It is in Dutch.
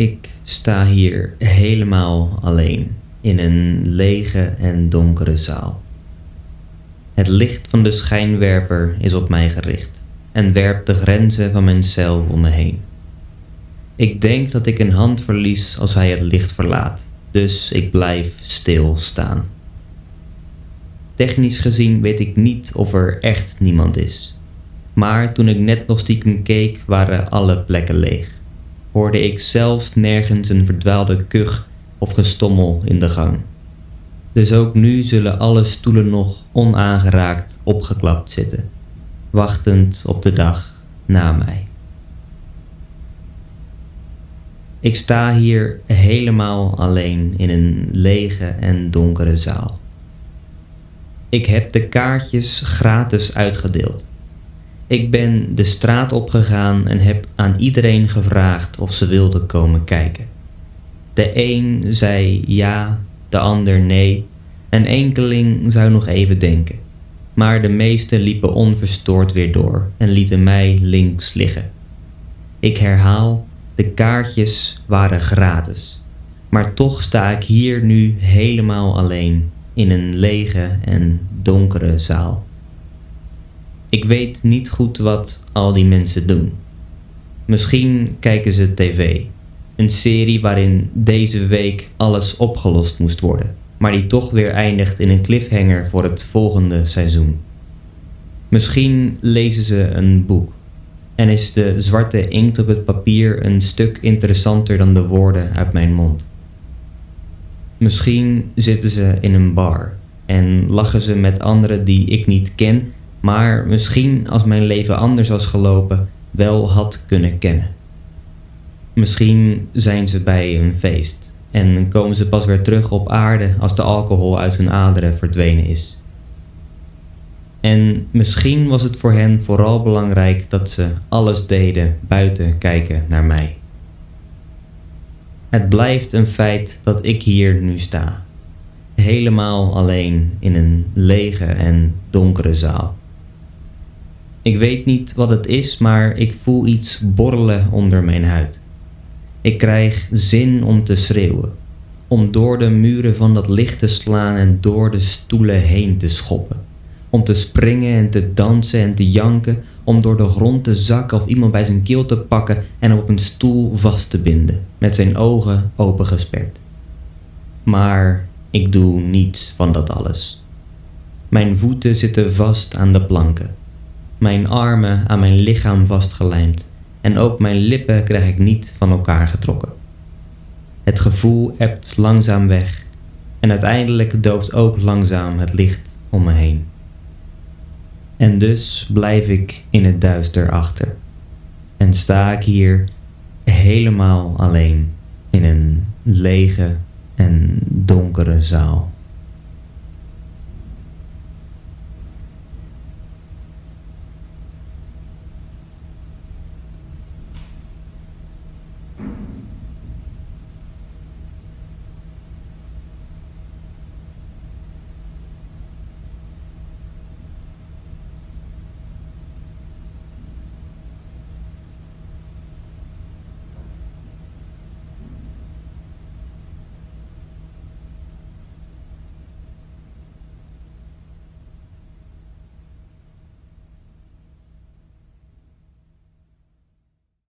Ik sta hier helemaal alleen in een lege en donkere zaal. Het licht van de schijnwerper is op mij gericht en werpt de grenzen van mijn cel om me heen. Ik denk dat ik een hand verlies als hij het licht verlaat, dus ik blijf stil staan. Technisch gezien weet ik niet of er echt niemand is. Maar toen ik net nog stiekem keek, waren alle plekken leeg. Hoorde ik zelfs nergens een verdwaalde kuch of gestommel in de gang. Dus ook nu zullen alle stoelen nog onaangeraakt opgeklapt zitten, wachtend op de dag na mij. Ik sta hier helemaal alleen in een lege en donkere zaal. Ik heb de kaartjes gratis uitgedeeld. Ik ben de straat opgegaan en heb aan iedereen gevraagd of ze wilden komen kijken. De een zei ja, de ander nee, en enkeling zou nog even denken. Maar de meesten liepen onverstoord weer door en lieten mij links liggen. Ik herhaal, de kaartjes waren gratis. Maar toch sta ik hier nu helemaal alleen in een lege en donkere zaal. Ik weet niet goed wat al die mensen doen. Misschien kijken ze tv, een serie waarin deze week alles opgelost moest worden, maar die toch weer eindigt in een cliffhanger voor het volgende seizoen. Misschien lezen ze een boek en is de zwarte inkt op het papier een stuk interessanter dan de woorden uit mijn mond. Misschien zitten ze in een bar en lachen ze met anderen die ik niet ken, maar misschien als mijn leven anders was gelopen, wel had kunnen kennen. Misschien zijn ze bij een feest en komen ze pas weer terug op aarde als de alcohol uit hun aderen verdwenen is. En misschien was het voor hen vooral belangrijk dat ze alles deden buiten kijken naar mij. Het blijft een feit dat ik hier nu sta, helemaal alleen in een lege en donkere zaal. Ik weet niet wat het is, maar ik voel iets borrelen onder mijn huid. Ik krijg zin om te schreeuwen, om door de muren van dat licht te slaan en door de stoelen heen te schoppen. Om te springen en te dansen en te janken, om door de grond te zakken of iemand bij zijn keel te pakken en op een stoel vast te binden, met zijn ogen opengesperd. Maar ik doe niets van dat alles. Mijn voeten zitten vast aan de planken, mijn armen aan mijn lichaam vastgelijmd en ook mijn lippen krijg ik niet van elkaar getrokken. Het gevoel ebt langzaam weg en uiteindelijk dooft ook langzaam het licht om me heen. En dus blijf ik in het duister achter en sta ik hier helemaal alleen in een lege en donkere zaal.